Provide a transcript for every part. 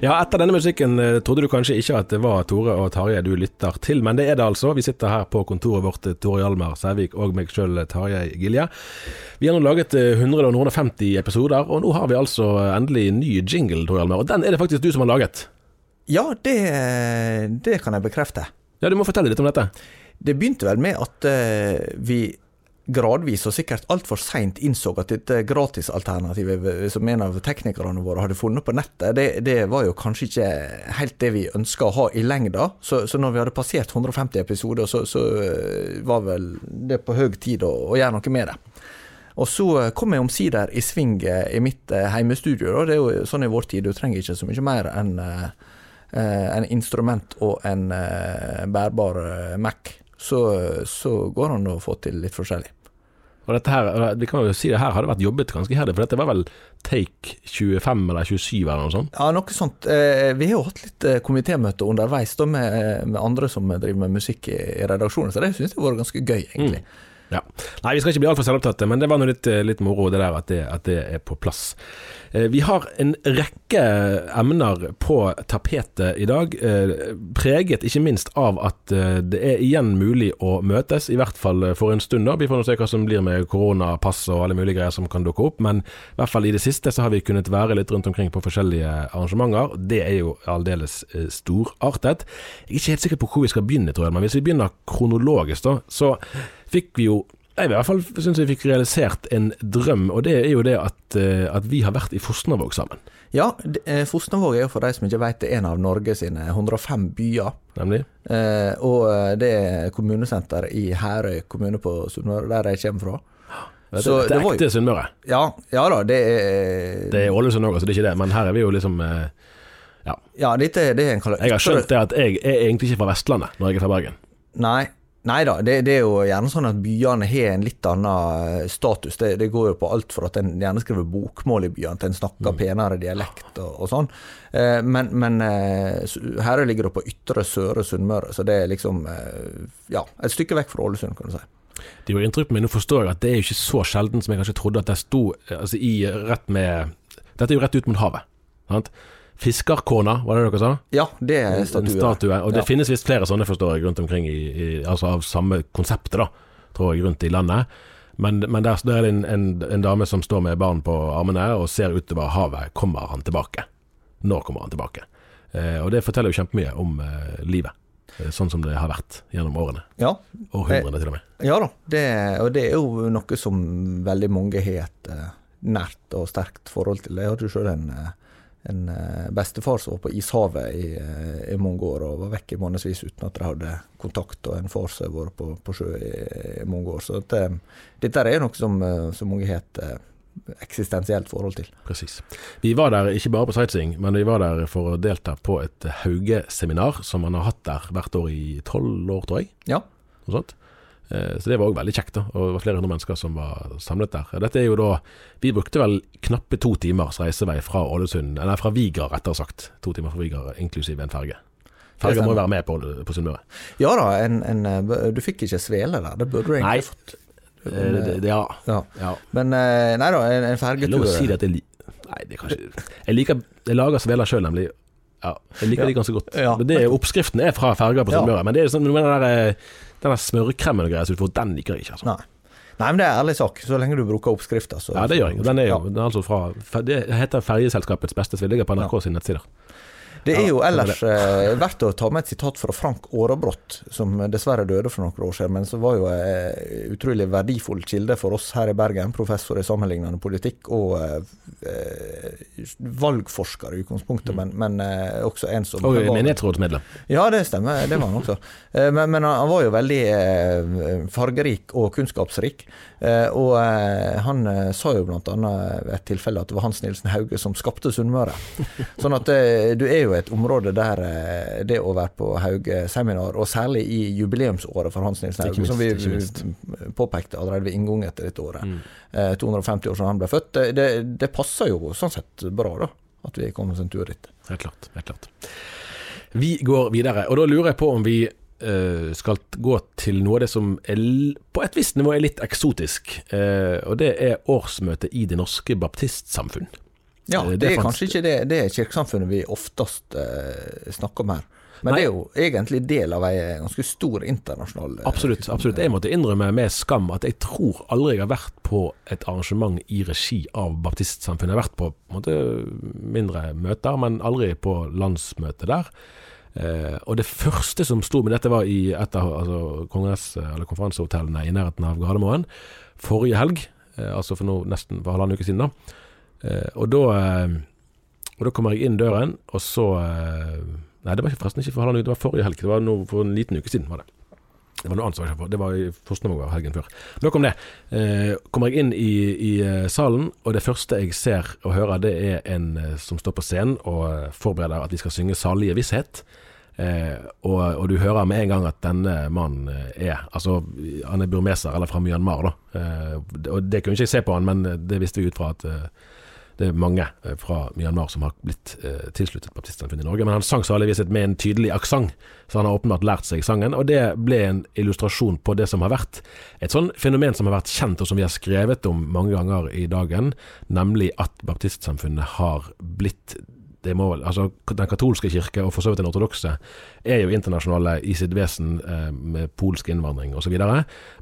Ja, etter denne musikken eh, trodde du kanskje ikke at det var Tore og Tarjei du lytter til, men det er det altså. Vi sitter her på kontoret vårt, eh, Tore Hjalmar Sævik og meg sjøl, Tarjei Gilje. Vi har nå laget 150 eh, episoder, og nå har vi altså endelig ny jingle, Tore Hjalmar. Og den er det faktisk du som har laget. Ja, det, det kan jeg bekrefte. Ja, Du må fortelle litt om dette. Det begynte vel med at uh, vi gradvis og sikkert altfor seint innså at dette gratisalternativet som en av teknikerne våre hadde funnet på nettet, det, det var jo kanskje ikke helt det vi ønska å ha i lengda. Så, så, når vi hadde passert 150 episoder, så, så eh, var vel det på høy tid å, å, gjøre noe med det. Og så kom jeg omsider i sving eh, i mitt heimestudio, og Det er jo sånn i vår tid, du trenger ikke så mye mer enn en instrument og en bærbar Mac. Så, så går det an å få til litt forskjellig. Og dette her, vi kan jo si det her hadde vært jobbet ganske iherdig, for dette var vel take 25 eller 27 eller noe sånt? Ja, noe sånt. Eh, vi har jo hatt litt eh, komitémøte underveis da, med, med, andre som driver med musikk i, i redaksjonen, så det syns jeg har vært ganske gøy, egentlig. Mm. Ja. Nei, vi skal ikke bli altfor selvopptatte, men det var nå litt, eh, litt, moro det der at det, at det, er på plass. Eh, vi har en rekke emner på tapetet i dag, eh, preget ikke minst av at det er igjen mulig å møtes, i hvert fall for en stund. da. Vi får nå se hva som blir med koronapass og alle mulige greier som kan dukke opp, men i hvert fall i det siste så har vi kunnet være litt rundt omkring på forskjellige arrangementer. Det er jo aldeles storartet. Jeg er ikke helt sikker på hvor vi skal begynne, tror jeg, men hvis vi begynner kronologisk, da, så fikk vi jo jeg i hvert fall syns vi fikk realisert en drøm, og det er jo det at, eh, at vi har vært i Fosnavåg sammen. Ja, eh, Fosnavåg er jo for de som ikke vet det, en av Norge sine 105 byer. Nemlig. Eh, og det er kommunesenter i Herøy kommune på Sunnmøre, der jeg kommer fra. Det, så, det, det er ekte Sunnmøre? Ja, ja da, det er Det er Ålesund òg, så det er ikke det, men her er vi jo liksom ja. ja dette, det er en Jeg har skjønt det at jeg er egentlig ikke fra Vestlandet når jeg er fra Bergen. Nei, Nei da, det, det, er jo gjerne sånn at byene har en litt annen eh, status. Det, det går jo på alt for at en gjerne skriver bokmål i byene, at en snakker mm. penere dialekt og, og sånn. Eh, men, men eh, her ligger det på ytre Søre Sunnmøre, så det er liksom eh, ja, et stykke vekk fra Ålesund, kan du si. Det gjorde inntrykk på meg. Nå forstår jeg at det er jo ikke så sjelden som jeg kanskje trodde at det sto eh, altså, i rett med Dette er jo rett ut mot havet. Sant? Fiskerkona, var det dere sa? Ja, det er statue. En statue. Og det finnes visst flere sånne, forstår jeg, rundt omkring i, i, Altså av samme konseptet, da, tror jeg, rundt i landet. Men, men der, der, er det en, en, en, dame som står med barn på armene og ser utover havet. Kommer han tilbake? Når kommer han tilbake? Eh, og det forteller jo kjempemye om eh, livet. Eh, sånn som det har vært gjennom årene. Ja. Århundrene, til og med. Ja da, det, og det er jo noe som veldig mange har et uh, nært og sterkt forhold til. Jeg hadde jo sjøl en uh, en eh, bestefar som var på ishavet i, eh, i mange år og var vekk i månedsvis uten at de hadde kontakt, og en far som har vært på, på sjø i, i, mange år. Så det, dette er noe som, som mange har eksistensielt forhold til. Presis. Vi var der ikke bare på sightseeing, men vi var der for å delta på et Hauge-seminar som man har hatt der hvert år i tolv år, tror jeg. Ja. Noe sånt. Eh, så det var òg veldig kjekt. da, og Det var flere hundre mennesker som var samlet der. Dette er jo da, Vi brukte vel knappe to timers reisevei fra Ålesund, eller fra Vigar, rettere sagt. To timer fra Vigar, inklusiv en ferge. Ferge må jo være med på, på Sunnmøre. Ja da, en, en, du fikk ikke svele der. Det burde du egentlig nei. fått. Men, det, det, ja. ja. ja. Men nei da, en, en fergetur Lov å si det at jeg Nei, det er kanskje Jeg liker Jeg lager sveler sjøl, nemlig. Ja, jeg liker ja. de ganske godt. Ja. Men det, Oppskriften er fra ferger på Sunnmøre. Men det er sånn, den der den smørkremen og greier som du får, den liker jeg ikke. Altså. Nei. Nei, men det er ærlig sak. Så lenge du bruker oppskrifta, så Ja, det gjør jeg. Den er jo den er altså fra Det heter Ferjeselskapets beste det Ligger på NRK sine nettsider. Det er jo ellers eh, verdt å ta med et sitat fra Frank Aarebrot, som dessverre døde for noen år siden, men som var jo en eh, utrolig verdifull kilde for oss her i Bergen. Professor i sammenlignende politikk og eh, valgforsker i utgangspunktet, men, men eh, også en som Og menighetsrådsmedlem. Ja, det stemmer. Det var han også. Eh, men, men, han var jo veldig eh, fargerik og kunnskapsrik. Og han sa jo annet ved et tilfelle at det var Hans Nilsen Hauge som skapte Sunnmøre. Sånn at du er jo et område der det å være på Hauge-seminar, og særlig i jubileumsåret for Hans Nilsen Hauge, som vi påpekte allerede ved inngangen til dette året, mm. 250 år siden han ble født, det, det passer jo sånn sett bra, da. At vi kom oss en tur dit. Helt klart. Helt klart. Vi går videre, og da lurer jeg på om vi uh, skal gå til noe av det som er, på et visst nivå er litt eksotisk. Uh, og det er årsmøtet i Det norske baptistsamfunn. Ja, det, det er kanskje ikke det, det kirkesamfunnet vi oftest uh, snakker om her. Men Nei. det er jo egentlig del av ei ganske stor internasjonal Absolutt. absolutt. Jeg måtte innrømme med skam at jeg tror aldri jeg har vært på et arrangement i regi av Baptistsamfunnet. Jeg har vært på, på måte, mindre møter, men aldri på landsmøtet der. Eh, og det første som sto med dette, var i et av altså, kongress- eller konferansehotellene i nærheten av Gardermoen forrige helg. Eh, altså for nå nesten for halvannen uke siden. da. Eh, og da eh, og da kommer jeg inn døren, og så eh, Nei, det var forresten ikke for halvannen uke, det var forrige helg. Det var noe, for en liten uke siden. var det. Det var noe annet som var Det var i Fosnavåg helgen før. Nok om det. Eh, kommer jeg inn i, i, eh, salen, og det første jeg ser og hører, det er en eh, som står på scenen og eh, forbereder at vi skal synge 'Salige visshet'. Eh, og, og, du hører med en gang at denne mannen er Altså, han er burmeser, eller fra Myanmar, da. Eh, og det kunne ikke jeg se på han, men det visste vi ut fra at det er mange eh, fra Myanmar som har blitt eh, tilsluttet baptistsamfunnet i Norge. Men han sang saligvis med en tydelig aksent, så han har åpenbart lært seg sangen. Og det ble en illustrasjon på det som har vært et sånn fenomen som har vært kjent, og som vi har skrevet om mange ganger i dagen, nemlig at baptistsamfunnet har blitt det må vel, altså Den katolske kirke, og for så vidt den ortodokse, er jo internasjonale i sitt vesen eh, med polsk innvandring osv.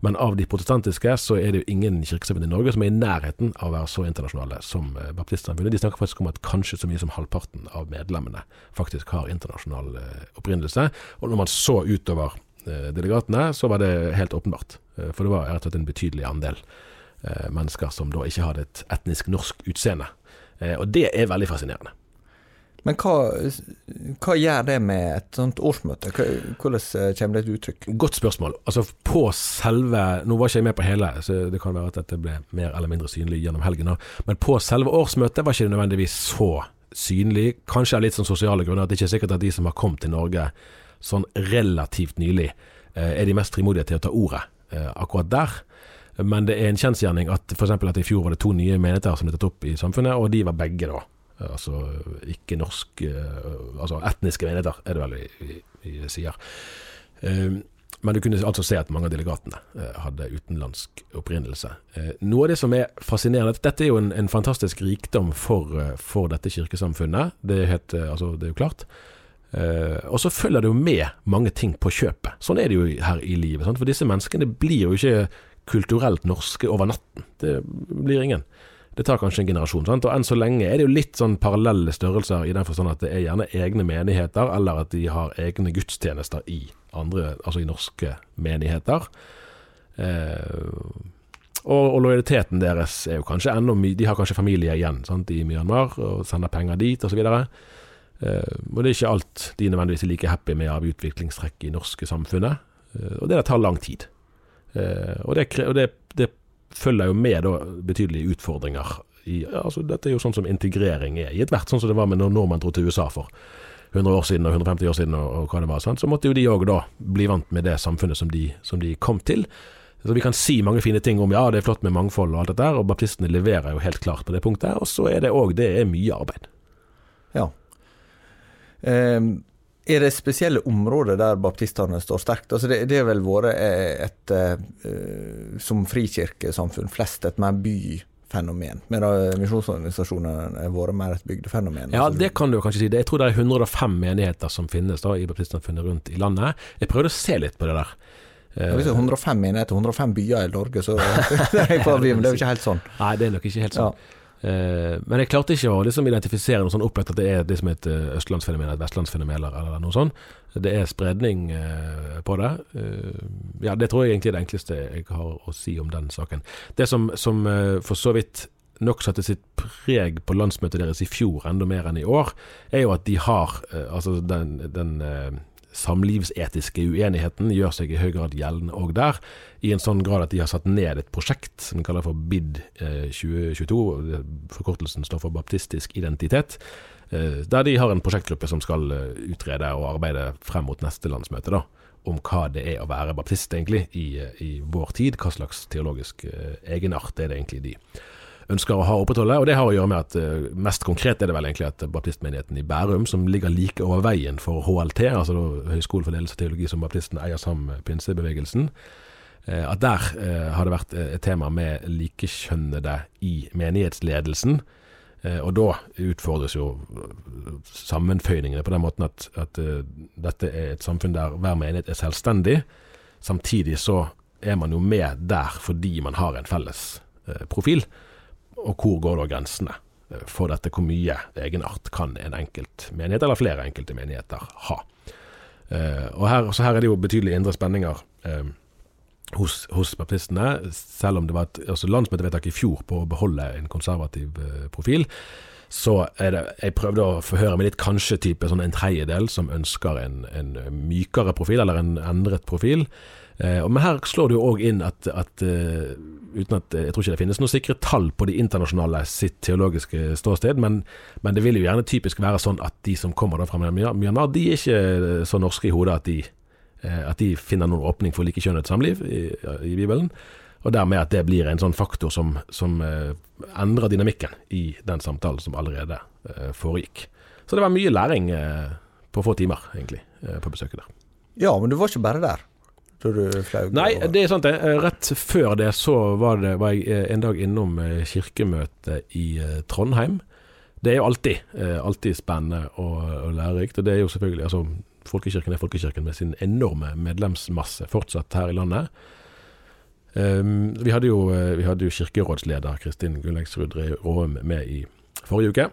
Men av de protestantiske så er det jo ingen kirkesamfunn i Norge som er i nærheten av å være så internasjonale som eh, baptistsamfunnet. De snakker faktisk om at kanskje så mye som halvparten av medlemmene faktisk har internasjonal eh, opprinnelse. Og når man så utover eh, delegatene, så var det helt åpenbart. Eh, for det var rett og slett en betydelig andel eh, mennesker som da ikke hadde et etnisk norsk utseende. og det er veldig fascinerende. Men hva, hva, gjør det med et sånt årsmøte? Hvordan eh, kommer det til uttrykk? Godt spørsmål. Altså på selve Nå var ikke jeg med på hele, så det kan være at dette ble mer eller mindre synlig gjennom helgen. Men på selve årsmøtet var ikke det nødvendigvis så synlig. Kanskje av litt sånn sosiale grunner. At det ikke er sikkert at de som har kommet til Norge sånn relativt nylig, eh, er de mest frimodige til å ta ordet eh, akkurat der. Men det er en kjensgjerning at f.eks. at i fjor var det to nye menigheter som ble tatt opp i samfunnet, og de var begge da Altså ikke norsk eh, Altså etniske menigheter, er det vel vi, sier. Um, men du kunne altså se at mange av delegatene eh, hadde utenlandsk opprinnelse. Eh, noe av det som er fascinerende Dette er jo en, en fantastisk rikdom for, for, dette kirkesamfunnet. Det helt, altså, det er jo klart. og så følger det jo med mange ting på kjøpet. Sånn er det jo her i livet. Sant? For disse menneskene blir jo ikke kulturelt norske over natten. Det blir ingen. Det tar kanskje en generasjon. Sant? Og enn så lenge er det jo litt sånn parallelle størrelser i den forstand at det er gjerne egne menigheter, eller at de har egne gudstjenester i andre, altså i norske menigheter. Eh, og, og lojaliteten deres er jo kanskje enda mye De har kanskje familie igjen sant, i Myanmar og sender penger dit osv. Eh, og det er ikke alt de nødvendigvis er like happy med av utviklingstrekk i norske samfunnet. Eh, og det tar lang tid. Eh, og, det, og det, det, følger jo med da betydelige utfordringer. I, altså, dette er jo sånn som integrering er i ethvert, sånn som det var med når nordmenn dro til USA for 100 år siden og 150 år siden og, og hva det var. Sant? Så måtte jo de òg da bli vant med det samfunnet som de, som de kom til. Så Vi kan si mange fine ting om ja, det er flott med mangfold og alt dette, og baptistene leverer jo helt klart på det punktet. Og så er det òg det er mye arbeid. Ja. Um, er det spesielle områder der baptistene står sterkt? Altså det, det har vel vært et, et, uh, som frikirkesamfunn flest et mer byfenomen, medan misjonsorganisasjonene har vært mer et bygdefenomen. Ja, det kan du kanskje si. Jeg tror det er 105 menigheter som finnes da i baptistsamfunnet rundt i landet. Jeg prøvde å se litt på det der. Hvis det er 105 menigheter, 105 byer i Norge, så det er det jo ikke helt sånn. Nei, det er nok ikke helt sånn. Ja. Uh, men jeg klarte ikke å liksom identifisere noe sånn opplagt at det er det som et eh, østlandsfenomen, et vestlandsfenomen eller, eller noe sånt. Det er spredning eh, på det. Uh, ja, det tror jeg egentlig er det enkleste jeg har å si om den saken. Det som, som for så vidt nok satte sitt preg på landsmøtet deres i fjor, enda mer enn i år, er jo at de har altså den, den samlivsetiske uenigheten gjør seg i høy grad gjeldende òg der, i en sånn grad at de har satt ned et prosjekt som de kaller for BID 2022. Eh, Forkortelsen står for baptistisk identitet. Eh, der de har en prosjektgruppe som skal eh, utrede og arbeide frem mot neste landsmøte. da, om hva det er å være baptist, egentlig, i, i vår tid. Hva slags teologisk egenart er det egentlig de ønsker å ha opprettholde. Og det har å gjøre med at uh, mest konkret er det vel egentlig at baptistmenigheten i Bærum, som ligger like over veien for HLT, altså Høgskolen for ledelse og teologi som baptisten eier sammen med pinsebevegelsen, uh, at der uh, har det vært et tema med likekjønnede i menighetsledelsen. og da utfordres jo sammenføyningene på den måten at, at dette er et samfunn der hver menighet er selvstendig. Samtidig så er man jo med der fordi man har en felles profil og hvor går da grensene eh, for dette? Hvor mye egenart kan en enkelt menighet, eller flere enkelte menigheter, ha? Uh, og her, så her er det jo betydelige indre spenninger uh, hos, hos, baptistene, selv om det var et altså landsmøtevedtak i fjor på å beholde en konservativ profil. Så er det Jeg prøvde å forhøre med litt kanskje type sånn en tredjedel som ønsker en, en mykere profil, eller en endret profil. Men her slår det jo òg inn at, at uten at Jeg tror ikke det finnes noen sikre tall på de internasjonale sitt teologiske ståsted, men, men, det vil jo gjerne typisk være sånn at de som kommer fra Myanmar, de er ikke så norske i hodet at de, eh, at de finner noen åpning for likekjønnet samliv i, i, Bibelen. Og dermed at det blir en sånn faktor som, som endrer dynamikken i den samtalen som allerede foregikk. Så det var mye læring på få timer, egentlig, på besøket der. Ja, men du var ikke bare der? Da du flaug? Nei, det er sant det. Eh, rett før det så var, det, var jeg eh, en dag innom eh, kirkemøtet i Trondheim. Det er jo alltid, alltid spennende og, og lærerikt. Og det er jo selvfølgelig altså, Folkekirken er folkekirken med sin enorme medlemsmasse fortsatt her i landet. Um, vi, hadde jo, vi hadde jo kirkerådsleder Kristin Gullengsrud Råum med i forrige uke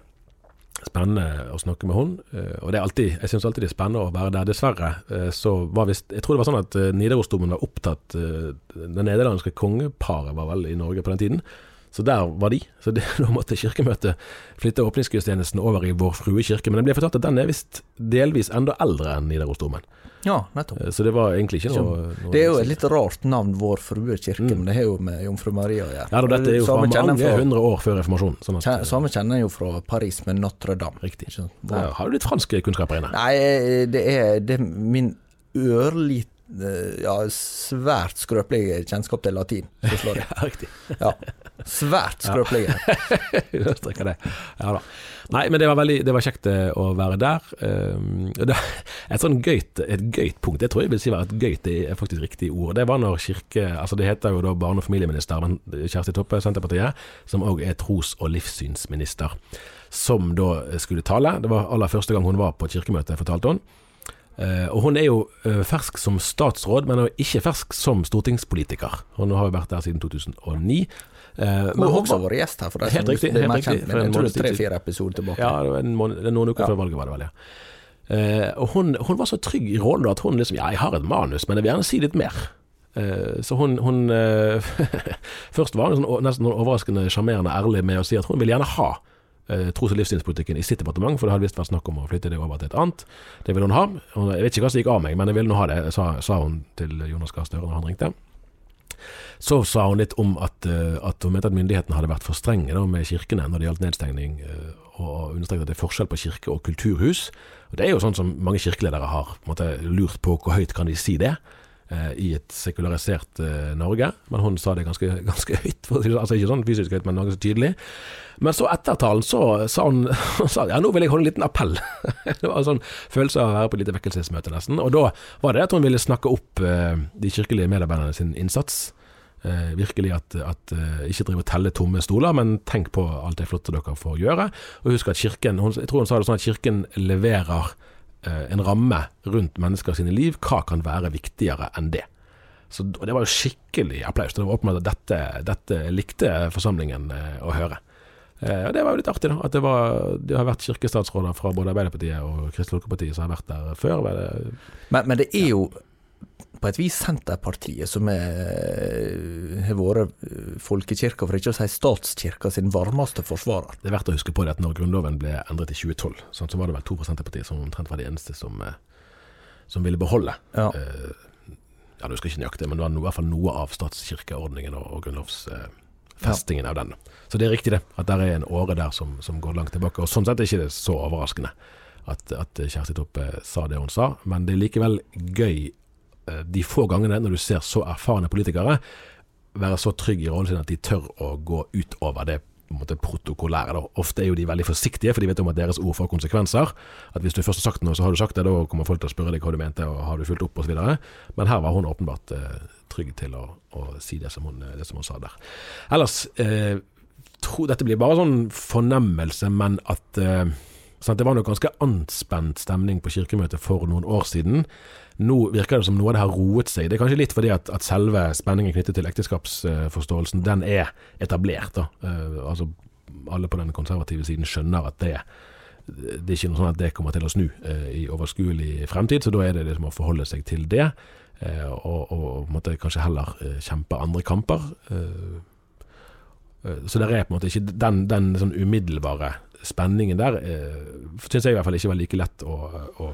spennende å snakke med hun. Eh, og det er alltid, jeg syns alltid det er spennende å være der. Dessverre eh, så var visst Jeg tror det var sånn at eh, Nidarosdomen var opptatt Det nederlandske kongeparet var vel i Norge på den tiden. Så der var de. Så det, da måtte Kirkemøtet flytte åpningsgudstjenesten over i Vår Frue kirke. Men det ble fortalt at den er visst delvis enda eldre enn Nidarosdomen. Ja, nettopp. Så det var egentlig ikke noe, noe Det er jo et litt rart navn, Vår Frue kirke, mm. men det har jo med Jomfru Maria å gjøre. Ja, dette er jo fra mange hundre år før reformasjonen. Sånn at, samme kjenner jeg jo fra Paris med Notre-Dame. Riktig. Ja, har du litt franske kunnskaper inne? Nei, det er, det er min ørlite Eh, ja, svært skrøpelig kjennskap til latin. ja, riktig. Ja, svært skrøpelige. Understreker det. Ja da. Nei, men det var veldig det var kjekt eh, å være der. Det, et sånn gøyt, et gøyt punkt, det tror jeg vil si var et gøyt, det er faktisk riktig ord. Det var når kirke Altså det heter jo da barne- og familieminister, men Kjersti Toppe, Senterpartiet, som òg er tros- og livssynsminister, som da skulle tale. Det var aller første gang hun var på kirkemøte, fortalte hun. Uh, og Hun er jo uh, fersk som statsråd, men er ikke fersk som stortingspolitiker. Hun har jo vært der siden 2009. Uh, eh, hun har også vært gjest her, for deg helt riktig, helt riktig, kjent, men jeg tror det er tre-fire episoder tilbake. Ja, en måned, noen uker ja. før valget var det vel, ja. og hun, hun, var så trygg i rollen at hun liksom Ja, jeg har et manus, men jeg vil gjerne si litt mer. Eh, så hun, hun Først var hun sånn, nesten overraskende sjarmerende ærlig med å si at hun vil gjerne ha tros- og livssynspolitikken i sitt departement, for det hadde visst vært snakk om å flytte det over til et annet. Det ville hun ha. Jeg vet ikke hva som gikk av meg, men jeg ville nå ha det, sa, sa hun til Jonas Gahr Støre når han ringte. Så sa hun litt om at, eh, at hun mente at myndighetene hadde vært for strenge da, med kirkene når det gjaldt nedstengning, eh, og understreket at det er forskjell på kirke og kulturhus. Og Det er jo sånn som mange kirkeledere har måte, lurt på hvor høyt kan de si det i et sekularisert eh, Norge. Men hun sa det ganske, ganske høyt, sånn. altså ikke sånn fysisk høyt, men ganske tydelig. Men så etter talen så sa hun, hun sa, ja, nå vil jeg holde en liten appell. det var en sånn følelse av å være på et lite vekkelsesmøte nesten. Og da var det at hun ville snakke opp eh, de kirkelige medarbeiderne sin innsats. Eh, virkelig at, at eh, ikke drive og telle tomme stoler, men tenk på alt det flotte dere får gjøre. Og husk at kirken, hun, jeg tror hun sa det sånn at kirken leverer eh, en ramme rundt mennesker sine liv. Hva kan være viktigere enn det? Så Det var jo skikkelig applaus. Det var åpenbart at dette, dette likte forsamlingen eh, å høre. Eh, og Det var jo litt artig, da. At det, var, det har vært kirkestatsråder fra både Arbeiderpartiet og Kristelig Folkeparti som har vært der før. Men, men det er jo på et vis Senterpartiet som har vært eh, folkekirka, for ikke å si statskirka sin varmeste forsvarer. det er verdt å huske på det at når Grunnloven ble endret i 2012, sånn, så var det vel to fra Senterpartiet som omtrent var de eneste som, eh, som ville beholde Ja. eh, ja, du husker ikke nøyaktig, men det var i hvert fall noe av statskirkeordningen og, og grunnlovsfestingen av den. Så det er riktig det, at det er en åre der som, som går langt tilbake. Og sånn sett er det ikke så overraskende at, at Kjersti Toppe sa det hun sa, men det er likevel gøy de få gangene når du ser så erfarne politikere være så trygge i rollen sin at de tør å gå utover det måte, protokollære. Da. Ofte er jo de veldig forsiktige, for de vet om at deres ord får konsekvenser. At hvis du først har sagt noe, så har du sagt det. Da kommer folk til å spørre deg hva du mente, og har du fulgt opp, osv. Men her var hun åpenbart eh, trygg til å, å si det som, hun, det som hun sa der. Ellers eh, tro, Dette blir bare sånn fornemmelse, men at eh, Det var nok ganske anspent stemning på kirkemøtet for noen år siden. Nå virker det som noe av det har roet seg. Det er kanskje litt fordi at, at selve spenningen knyttet til ekteskapsforståelsen, den er etablert. da. Eh, altså Alle på den konservative siden skjønner at det, det er ikke noe sånn at det kommer til å snu eh, i overskuelig fremtid, så da er det liksom å forholde seg til det. eh, og, og måtte kanskje heller kjempe andre kamper. Så det er på en måte ikke den, den sånn umiddelbare spenningen der, eh, syns jeg i hvert fall ikke var like lett å, å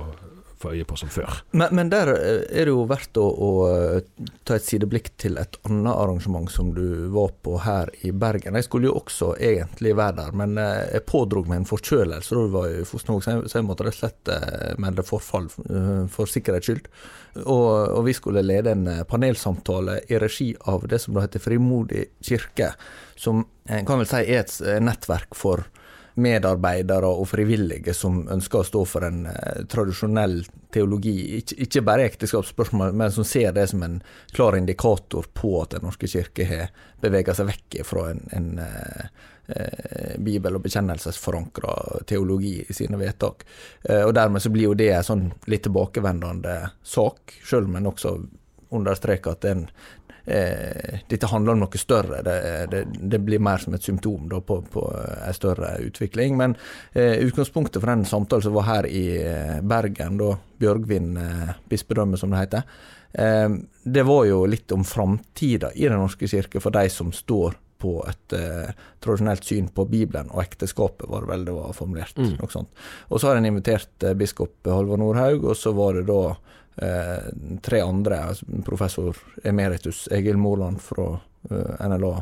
få øye på som før. Men, men der eh, er det jo verdt å, å eh, ta et sideblikk til et annet arrangement som du var på her i Bergen. Jeg skulle jo også egentlig være der, men eh, jeg pådro meg en forkjølelse da vi var i Fosnavåg, så, så jeg måtte rett og slett melde forfall for sikkerhets skyld. Og, og vi skulle lede en panelsamtale i regi av det som da heter Frimodig kirke, som en kan vel si er et nettverk for medarbeidere og frivillige som ønsker å stå for en eh, tradisjonell teologi, ikke, ikke bare ekteskapsspørsmål, men som ser det som en klar indikator på at Den norske kirke har beveget seg vekk fra en, en eh, eh, bibel- og bekjennelsesforankra teologi i sine vedtak. Eh, og dermed så blir jo det en sånn litt tilbakevendende sak, sjøl om en også understreker at den eh, dette handler om noe større. Det, det, det blir mer som et symptom da, på, på en større utvikling. Men eh, utgangspunktet for den samtalen som var her i eh, Bergen, da Bjørgvin eh, bispedømme, som det heter, eh, det var jo litt om framtida i Den norske kirke for de som står på et eh, tradisjonelt syn på Bibelen og ekteskapet, var det vel det var formulert. Mm. noe sånt. Og så har en invitert eh, biskop Halvor Nordhaug, og så var det da eh, tre andre, altså professor emeritus Egil Moland fra eh, NLA.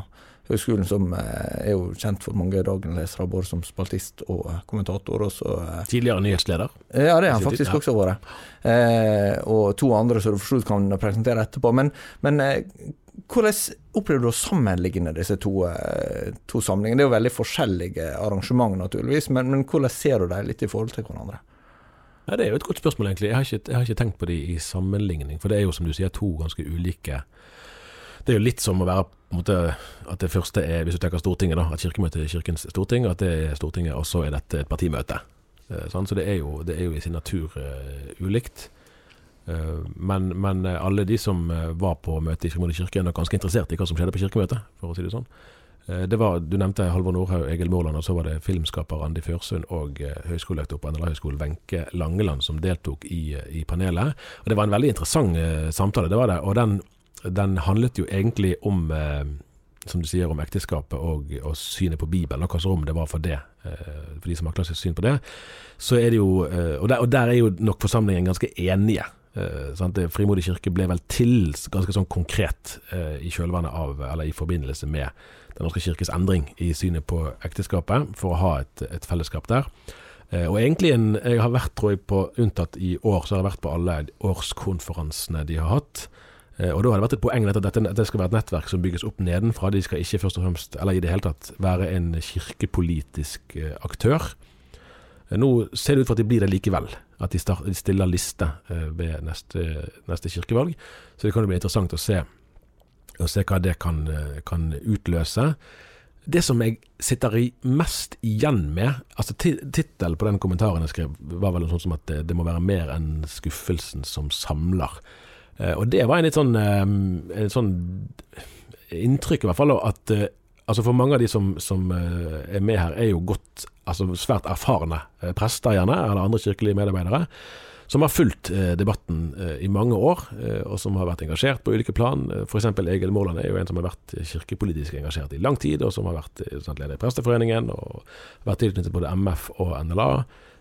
Høgskolen som eh, er jo kjent for mange dagenlesere, både som spaltist og eh, kommentator. Også, Tidligere nyhetsleder. ja, det har han faktisk ja. også vært. Eh, og to andre som du for så vidt kan presentere etterpå. Men, men hvordan opplever du å sammenligne disse to, eh, to samlingene? Det er jo veldig forskjellige arrangement, naturligvis, men, men hvordan ser du dem litt i forhold til hverandre? Ja, Det er jo et godt spørsmål, egentlig. Jeg har ikke, jeg har ikke tenkt på det i sammenligning. For det er jo, som du sier, to ganske ulike Det er jo litt som å være på en måte, At det første er, hvis du tenker Stortinget, da, at Kirkemøtet er Kirkens storting, at det er Stortinget, og så er dette et partimøte. Sant? Så det er, jo, det er jo i sin natur eh, ulikt. Eh, men, men eh, alle de som eh, var på møtet i Frimodig kirke, er ganske interessert i hva som skjedde på kirkemøtet, for å si det sånn. Det var, Du nevnte Halvor Nordhaug, Egil Morland, og så var det filmskaper Randi Førsund og høyskolelektor på NLA-høgskolen Wenche Langeland som deltok i, i panelet. Og Det var en veldig interessant samtale, det var det. Og den den handlet jo egentlig om som du sier, om ekteskapet og, og synet på Bibelen, og hvilket rom det var for det, for de som har klassisk syn på det. Så er det jo, og, der, og der er jo nok forsamlingen ganske enige. Eh, Frimodig kirke ble vel til ganske sånn konkret eh, i kjølvannet av, eller i forbindelse med Den norske kirkes endring i synet på ekteskapet, for å ha et, et fellesskap der. Eh, og egentlig en, Jeg har vært, tror jeg, på unntatt i år, så har jeg vært på alle årskonferansene de har hatt. Eh, og da har det vært et poeng at dette, dette skal være et nettverk som bygges opp nedenfra. De skal ikke først og fremst, eller i det hele tatt, være en kirkepolitisk eh, aktør. Eh, nå ser det ut for at de blir det likevel, at de, start, de stiller liste ved neste, neste, kirkevalg. Så det kan bli interessant å se, å se hva det kan, kan, utløse. Det som jeg sitter i mest igjen med altså Tittelen på den kommentaren jeg skrev, var vel noe sånt som at det, det må være mer enn skuffelsen som samler. Eh, og det var en litt sånn, eh, en sånn inntrykk, i hvert fall, at eh, altså for mange av de som, som, er med her, er jo godt, altså svært erfarne prester, gjerne, eller andre kirkelige medarbeidere. Som har fulgt debatten i mange år, og som har vært engasjert på ulike plan. F.eks. Egil Morland er jo en som har vært kirkepolitisk engasjert i lang tid, og som har vært leder i Presteforeningen, og vært tilknyttet både MF og NLA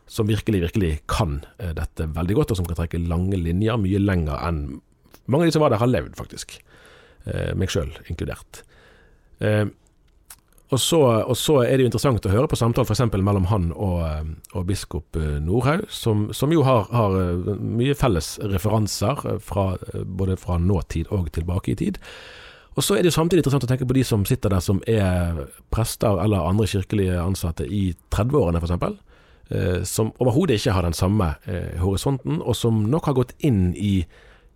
som virkelig, virkelig kan dette veldig godt, og som kan trekke lange linjer, mye lenger enn mange av de som var der, har levd, faktisk. Eh, meg sjøl inkludert. Og, så, og, så, er det jo interessant å høre på samtalen f.eks. mellom han og, eh, og biskop eh, Nordhaug, som, som jo har, har, eh, mye felles referanser, fra, både fra nåtid og tilbake i tid. Og så er det jo samtidig interessant å tenke på de som sitter der som er prester eller andre kirkelige ansatte i 30-årene f.eks. Som overhodet ikke har den samme horisonten, og som nok har gått inn i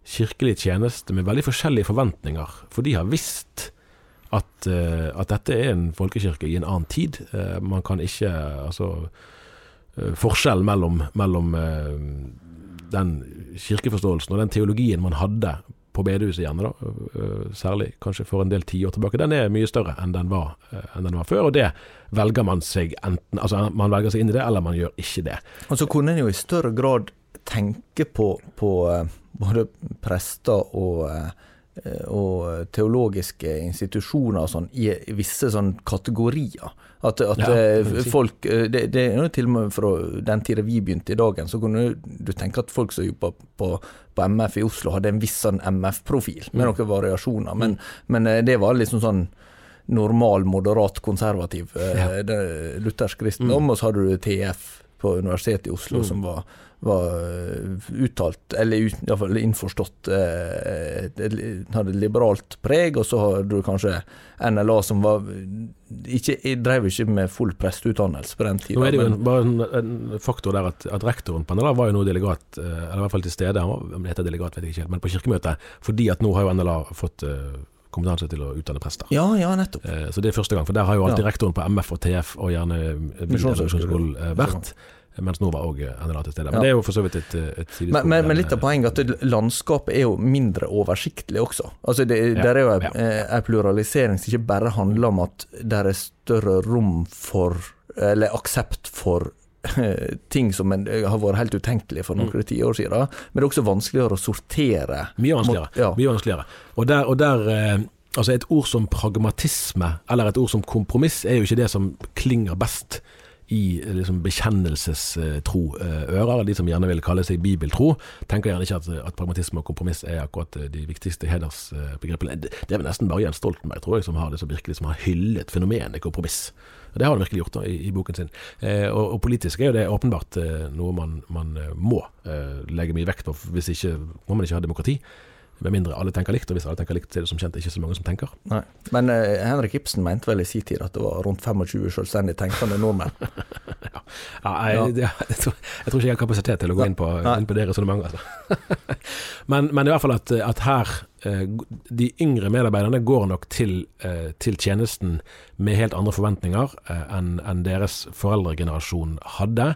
kirkelig tjeneste med veldig forskjellige forventninger. For de har visst at, uh, at dette er en folkekirke i en annen tid. Uh, man kan ikke Altså uh, Forskjellen mellom, mellom den kirkeforståelsen og den teologien man hadde på bedehuset gjerne, da, særlig kanskje for en del tiår tilbake, den er mye større enn den, var, enn den var før. Og det velger man seg enten Altså man velger seg inn i det, eller man gjør ikke det. Og så kunne en jo i større grad tenke på, på både prester og, eh, og teologiske institusjoner sånn, i visse sånn kategorier. At, at ja, eh, folk eh, det, det, er jo til og med fra den tida vi begynte i dagen, så kunne du tenke at folk som jobba på, på, MF i Oslo, hadde en viss sånn MF-profil, med mm. noen variasjoner. Men, mm. men, det var liksom sånn normal, moderat, konservativ ja. luthersk kristendom. Mm. Og så hadde du TF på Universitetet i Oslo, mm. som var var eh, uttalt, eller iallfall innforstått, eh, hadde liberalt preg, og så hadde du kanskje NLA som var ikke, drev ikke med full presteutdannelse på den tida. Nå er det jo en, bare en, en, faktor der at, at rektoren på NLA var jo nå delegat, eh, eller i hvert fall til stede, om det heter delegat, vet jeg ikke helt, men på kirkemøtet, fordi at nå har jo NLA fått kompetanse til å utdanne prester. Ja, ja, nettopp. Så det er første gang, for der har jo alltid ja. rektoren på MF og TF og gjerne Misjonshøgskolen vært. Mens nå var òg NLA til stede. Men ja. det er jo for så vidt et, et sidespor. Men, men, men, litt av poenget er at landskapet er jo mindre oversiktlig også. Altså det, ja. Der er jo en pluralisering som ikke bare handler om at det er større rom for, eller aksept for ting som en, har vært helt utenkelig for noen mm. tiår siden. Men det er også vanskeligere å sortere. Mye vanskeligere. Mot, ja. Mye vanskeligere. Og der, og der eh, altså Et ord som pragmatisme, eller et ord som kompromiss, er jo ikke det som klinger best i liksom, bekjennelsestro eh. De som gjerne vil kalle seg bibeltro, tenker gjerne ikke at, at pragmatisme og kompromiss er akkurat eh, de viktigste hedersbegrepene. Det er vel nesten bare Jens Stoltenberg tror jeg, som har det som virkelig som har hyllet fenomenet kompromiss. Det har han virkelig gjort da, i, i, boken sin. Eh, og, og, politisk er jo det åpenbart eh, noe man, man eh, må eh, legge mye vekt på. Hvis ikke må man ikke ha demokrati. Med mindre alle tenker likt, og hvis alle tenker likt, så er det som kjent ikke så mange som tenker. Nei. Men uh, Henrik Ibsen mente vel i sin tid at det var rundt 25 selvstendig tenkende nordmenn? ja. ja, jeg, ja. Jeg, tror, jeg, tror, ikke jeg har kapasitet til å gå inn på, inn på det resonnementet. Altså. men, men, i hvert fall at, at her uh, De yngre medarbeiderne går nok til, uh, til tjenesten med helt andre forventninger enn en deres foreldregenerasjon hadde.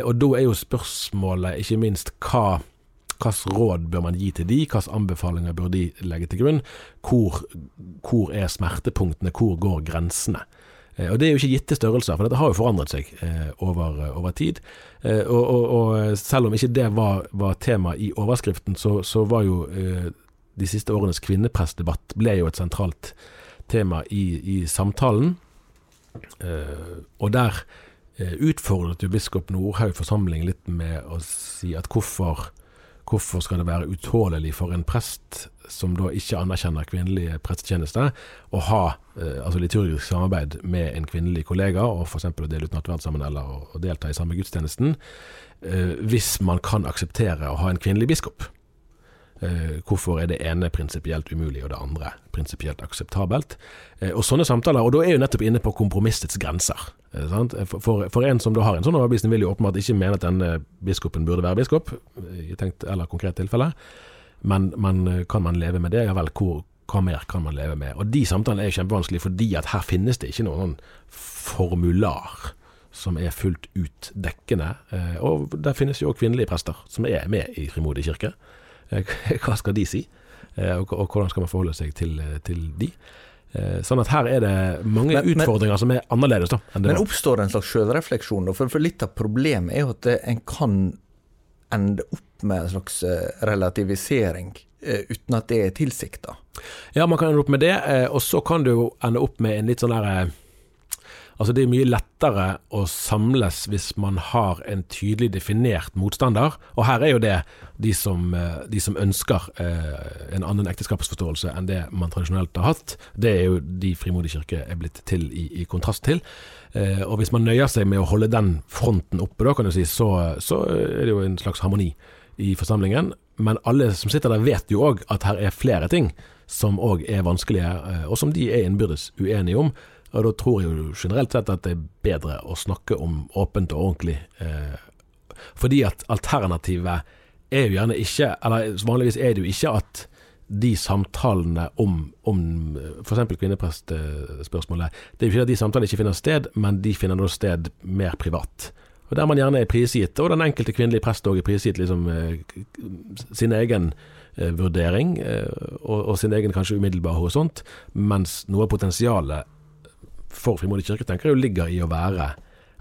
og da er jo spørsmålet ikke minst hva hvilke råd bør man gi til de, hvilke anbefalinger bør de legge til grunn? Hvor, hvor er smertepunktene, hvor går grensene? Eh, og Det er jo ikke gitte størrelser, for dette har jo forandret seg eh, over, over, tid. Eh, og, og, og, selv om ikke det var, var tema i overskriften, så, så var jo de siste årenes kvinnepressdebatt ble jo et sentralt tema i, i samtalen. Og der utfordret jo biskop Nordhaug forsamlingen litt med å si at hvorfor, hvorfor skal det være utålelig for en prest som da ikke anerkjenner kvinnelig prestetjeneste, å ha eh, altså liturgisk samarbeid med en kvinnelig kollega, og f.eks. å dele ut nattverd sammen eller å, delta i samme gudstjenesten, eh, hvis man kan akseptere å ha en kvinnelig biskop. Eh, hvorfor er det ene prinsipielt umulig og det andre prinsipielt akseptabelt? Eh, og sånne samtaler, og da er jo nettopp inne på kompromissets grenser. Eh, for, for, en som da har en sånn overbevisning, vil jo åpenbart ikke mene at denne biskopen burde være biskop, i tenkt eller konkret tilfelle. Men, men kan man leve med det? Ja vel, hvor, hva mer kan man leve med? Og de samtalene er jo kjempevanskelige, fordi at her finnes det ikke noen formular som er fullt ut dekkende. Og der finnes jo også kvinnelige prester som er med i Frimodig kirke. Eh, hva skal de si? Eh, og, og hvordan skal man forholde seg til, eh, til de? Sånn at her er det mange men, utfordringer men, som er annerledes. da Men var. oppstår det en slags sjølrefleksjon? For, for litt av problemet er jo at en kan ende opp med en slags relativisering uten at det er tilsikta. Ja, man kan ende opp med det, og så kan du ende opp med en litt sånn derre Altså Det er mye lettere å samles hvis man har en tydelig definert motstander. Og her er jo det de som, eh, de som ønsker eh, en annen ekteskapsforståelse enn det man tradisjonelt har hatt. Det er jo de Frimodig kirke er blitt til i, i kontrast til. Eh, og hvis man nøyer seg med å holde den fronten oppe, da kan du si, så, så er det jo en slags harmoni i forsamlingen. Men alle som sitter der vet jo òg at her er flere ting som òg er vanskelige, og som de er innbyrdes uenige om. Og da tror jeg jo generelt sett at det er bedre å snakke om åpent og ordentlig. Eh, fordi at alternativet er jo gjerne ikke, eller vanligvis er det jo ikke at de samtalene om, om f.eks. kvinneprestspørsmålet Det er jo ikke at de samtalene ikke finner sted, men de finner noe sted mer privat. Og Der man gjerne er prisgitt, og den enkelte kvinnelige prest òg er prisgitt liksom, eh, sin egen eh, vurdering, eh, og, og, sin egen kanskje umiddelbare horisont, mens noe av potensialet for Frimodig kirke tenker jeg ligger i å være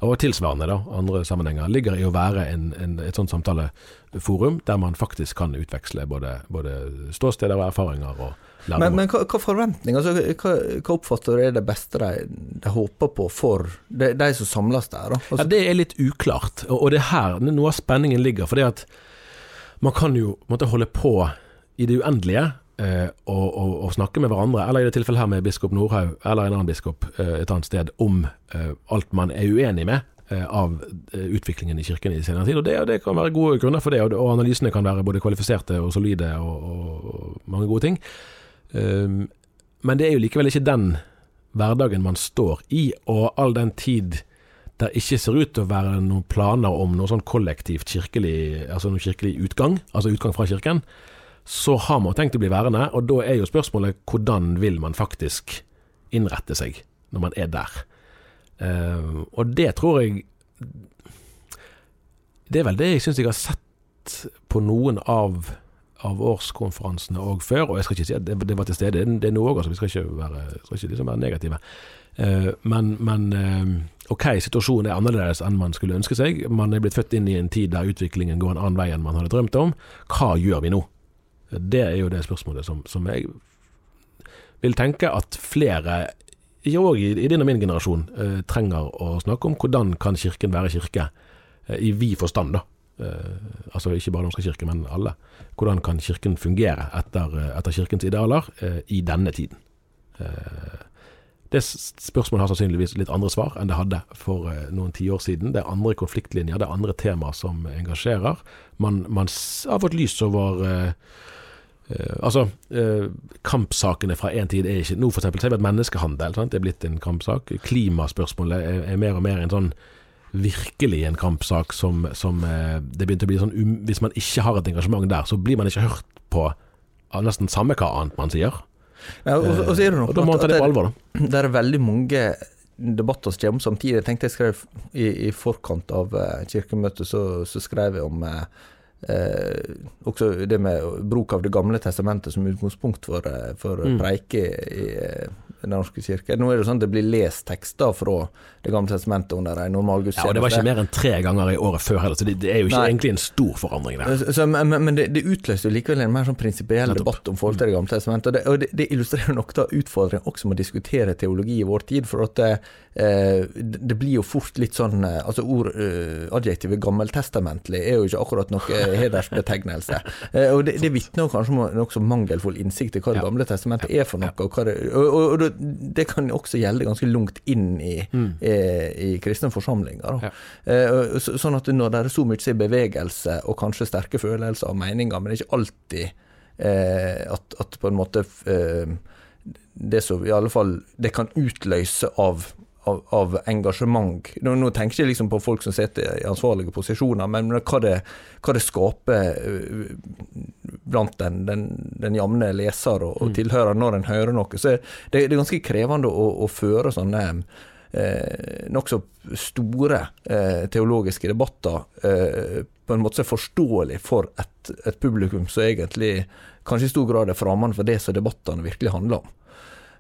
og tilsvarende, da, andre sammenhenger, ligger i å være en, en, et sånt samtaleforum der man faktisk kan utveksle både, både ståsteder og erfaringer og lærdommer. Men, men hva, hva forventninger, altså, hva, hva, oppfatter du er det beste de, de håper på for de, de som samles der? Altså, ja, Det er litt uklart, og, og det er her noe av spenningen ligger. For det at man kan jo måtte holde på i det uendelige og, og, og, snakke med hverandre, eller i det tilfellet her med biskop Nordhaug eller en annen biskop eh, et annet sted, om eh, alt man er uenig med eh, av utviklingen i kirken i senere tid. Og det, det, kan være gode grunner for det, og, analysene kan være både kvalifiserte og solide og, mange gode ting. Um, men det er jo likevel ikke den hverdagen man står i, og all den tid det ikke ser ut til å være noen planer om noe sånn kollektivt kirkelig, altså noen kirkelig utgang, altså utgang fra kirken, så har man tenkt å bli værende, og da er jo spørsmålet hvordan vil man faktisk innrette seg når man er der. Uh, og det tror jeg Det er vel det jeg syns jeg har sett på noen av, av årskonferansene òg før, og jeg skal ikke si at det, det var til stede, det er noe òg, altså, vi skal ikke være, skal ikke liksom være negative. Uh, men, men uh, ok, situasjonen er annerledes enn man skulle ønske seg. Man er blitt født inn i en tid der utviklingen går en annen vei enn man hadde drømt om. Hva gjør vi nå? Det er jo det spørsmålet som, som jeg vil tenke at flere, òg i, i din og min generasjon, eh, trenger å snakke om. Hvordan kan Kirken være kirke, eh, i vid forstand, da. Eh, altså ikke bare Norske kirke, men alle. Hvordan kan Kirken fungere etter, eh, etter Kirkens idealer eh, i denne tiden? Eh, det spørsmålet har sannsynligvis litt andre svar enn det hadde for noen tiår siden. Det er andre konfliktlinjer, det er andre temaer som engasjerer. Man, man har fått lys over Uh, altså, uh, kampsakene fra en tid er ikke Nå for eksempel ser vi at menneskehandel sant? er blitt en kampsak. Klimaspørsmålet er, er, mer og mer en sånn virkelig en kampsak som, som uh, det begynte å bli sånn um, Hvis man ikke har et engasjement der, så blir man ikke hørt på nesten samme hva annet man sier. Ja, og, og, så er det noe, og da må man ta det på alvor, da. Det er veldig mange debatter som kommer samtidig. Jeg tenkte jeg skrev i, i forkant av kirkemøtet, så, så skrev jeg om eh, Eh, også det med bruk av Det gamle testamentet som utgangspunkt for, eh, for mm. preike i, Den norske kirke. Nå er det sånn at det blir lest tekster fra Det gamle testamentet under en normal Ja, og det var ikke mer enn tre ganger i året før heller, så det, er jo ikke Nei. egentlig en stor forandring der. Så, men men det, det utløste jo likevel en mer sånn prinsipiell debatt om forhold til Det gamle testamentet. Og det, og det, det illustrerer nok da utfordringen også med å diskutere teologi i vår tid. For at det, eh, det blir jo fort litt sånn eh, Altså ord, eh, adjektivet gammeltestamentlig er jo ikke akkurat noe eh, hedersbetegnelse. Eh, og det, det vitner kanskje om nokså mangelfull innsikt i hva Det gamle testamentet er for noe. Og, hva det, og, og, og det- det kan også gjelde ganske langt inn i, mm. i kristne forsamlinger. Ja. Eh, så, sånn at når det er så mye bevegelse og kanskje sterke følelser og meninger, men det er ikke alltid eh, at, at på en måte eh, det som i alle fall det kan utløse av, av, av engasjement. Nå, nå tenker jeg liksom på folk som sitter i ansvarlige posisjoner, men hva det, hva det skaper eh, blant den, den, den jevne leser og, og tilhører når en hører noe. Så det, det er ganske krevende å, å føre sånne eh, nokså store eh, teologiske debatter eh, på en måte som er forståelig for et, et publikum som egentlig kanskje i stor grad er fremmed for det som debattene virkelig handler om.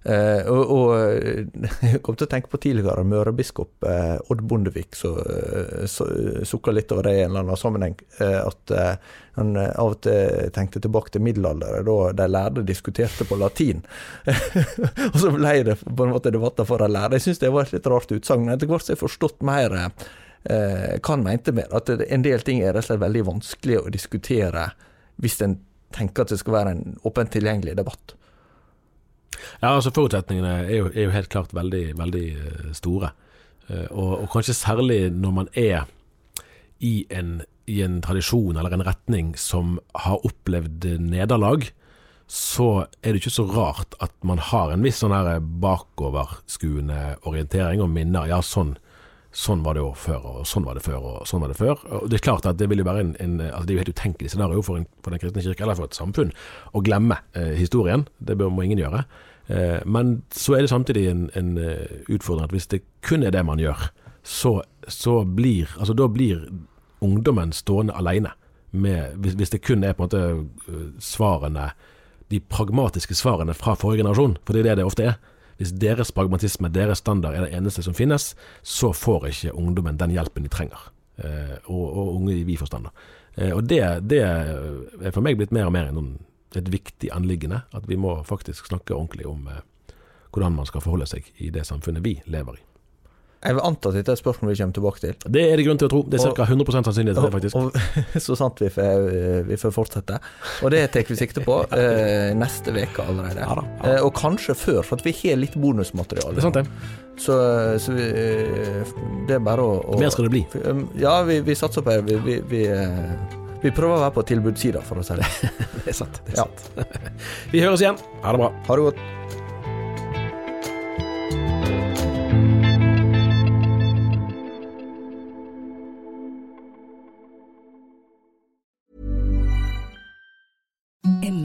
Eh, og, og eh, jeg kom til å tenke på tidligere Mørebiskop uh, Odd Bondevik som uh, sukka litt over det i en eller annen sammenheng. at han av og til tenkte tilbake til middelalderen, da de lærde diskuterte på latin. og så ble det på en måte debatter for de lærde. Jeg syns det var et litt rart utsagn. Etter hvert har jeg forstått mer hva han mente med. At en del ting er rett og slett veldig vanskelig å diskutere hvis en tenker at det skal være en åpent tilgjengelig debatt. Ja, altså Forutsetningene er jo, er jo helt klart veldig, veldig eh, store. Eh, og, og kanskje særlig når man er i en, i en tradisjon eller en retning som har opplevd nederlag, så er det ikke så rart at man har en viss sånn bakoverskuende orientering og minner. Ja, sånn, sånn var det jo før, og sånn var det før, og sånn var det før. Og det er klart at det vil jo være en, en altså det er jo helt utenkelig scenario for, en, for den kristne kirke, eller for et samfunn, å glemme eh, historien. Det bør, må ingen gjøre. Eh, men så er det samtidig en, en eh, utfordring at hvis det kun er det man gjør, så, så blir Altså da blir ungdommen stående alene. Med, hvis, hvis det kun er på en måte eh, svarene de pragmatiske svarene fra forrige generasjon, for det er det det ofte er. Hvis deres pragmatisme, deres standard er det eneste som finnes, så får ikke ungdommen den hjelpen de trenger. Eh, og, og unge i vid forstand. Eh, og det, det er for meg blitt mer og mer et viktig anliggende. At vi må faktisk snakke ordentlig om eh, hvordan man skal forholde seg i det samfunnet vi lever i. Jeg vil anta at dette er et spørsmål vi kommer tilbake til. Det er det grunn til å tro. Det er ca. 100 sannsynlighet for det, faktisk. Og, så sant vi får, vi får fortsette. Og det tar vi sikte på eh, neste uke allerede. Ja da, ja. Eh, og kanskje før, for at vi har litt bonusmateriale. Det er sant, det. Så, så vi, eh, det er bare å, å Mer skal det bli. Ja, vi, vi satser på det. Vi, vi, vi, eh, vi prøver å være på tilbudssida, for å si det. Det er sant. Det er Ja. vi høres igjen. Ha det bra. Ha det godt.